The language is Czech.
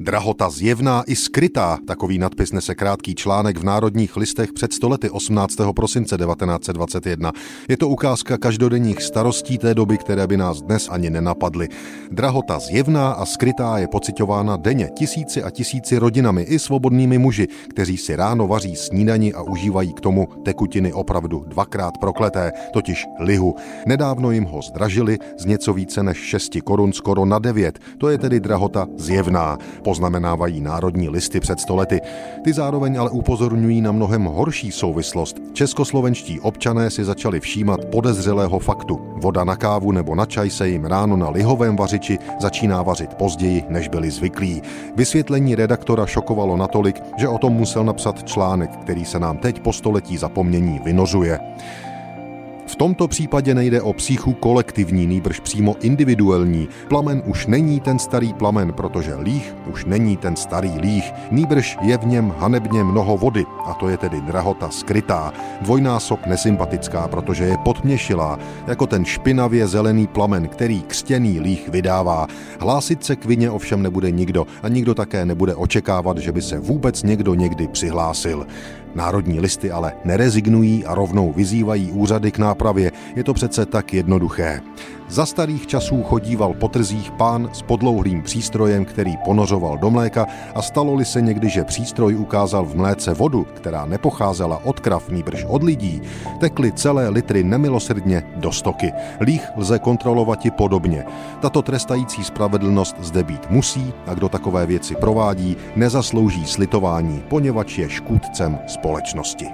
Drahota zjevná i skrytá, takový nadpis nese krátký článek v Národních listech před stolety 18. prosince 1921. Je to ukázka každodenních starostí té doby, které by nás dnes ani nenapadly. Drahota zjevná a skrytá je pocitována denně tisíci a tisíci rodinami i svobodnými muži, kteří si ráno vaří snídani a užívají k tomu tekutiny opravdu dvakrát prokleté, totiž lihu. Nedávno jim ho zdražili z něco více než 6 korun skoro na 9. To je tedy drahota zjevná poznamenávají národní listy před stolety. Ty zároveň ale upozorňují na mnohem horší souvislost. Českoslovenští občané si začali všímat podezřelého faktu. Voda na kávu nebo na čaj se jim ráno na lihovém vařiči začíná vařit později, než byli zvyklí. Vysvětlení redaktora šokovalo natolik, že o tom musel napsat článek, který se nám teď po století zapomnění vynožuje. V tomto případě nejde o psychu kolektivní, nýbrž přímo individuální. Plamen už není ten starý plamen, protože líh už není ten starý líh, nýbrž je v něm hanebně mnoho vody, a to je tedy drahota skrytá, dvojnásob nesympatická, protože je podměšilá, jako ten špinavě zelený plamen, který křtěný líh vydává. Hlásit se k vině ovšem nebude nikdo a nikdo také nebude očekávat, že by se vůbec někdo někdy přihlásil. Národní listy ale nerezignují a rovnou vyzývají úřady k nápravě. Je to přece tak jednoduché. Za starých časů chodíval po trzích pán s podlouhlým přístrojem, který ponořoval do mléka a stalo-li se někdy, že přístroj ukázal v mléce vodu, která nepocházela od krav, nýbrž od lidí, tekly celé litry nemilosrdně do stoky. Líh lze kontrolovat i podobně. Tato trestající spravedlnost zde být musí a kdo takové věci provádí, nezaslouží slitování, poněvadž je škůdcem společnosti.